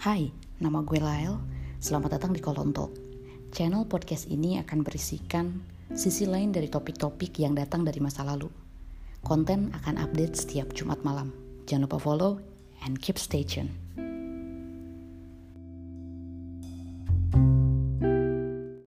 Hai, nama gue Lael. Selamat datang di Kolon Talk. Channel podcast ini akan berisikan sisi lain dari topik-topik yang datang dari masa lalu. Konten akan update setiap Jumat malam. Jangan lupa follow and keep stay tuned.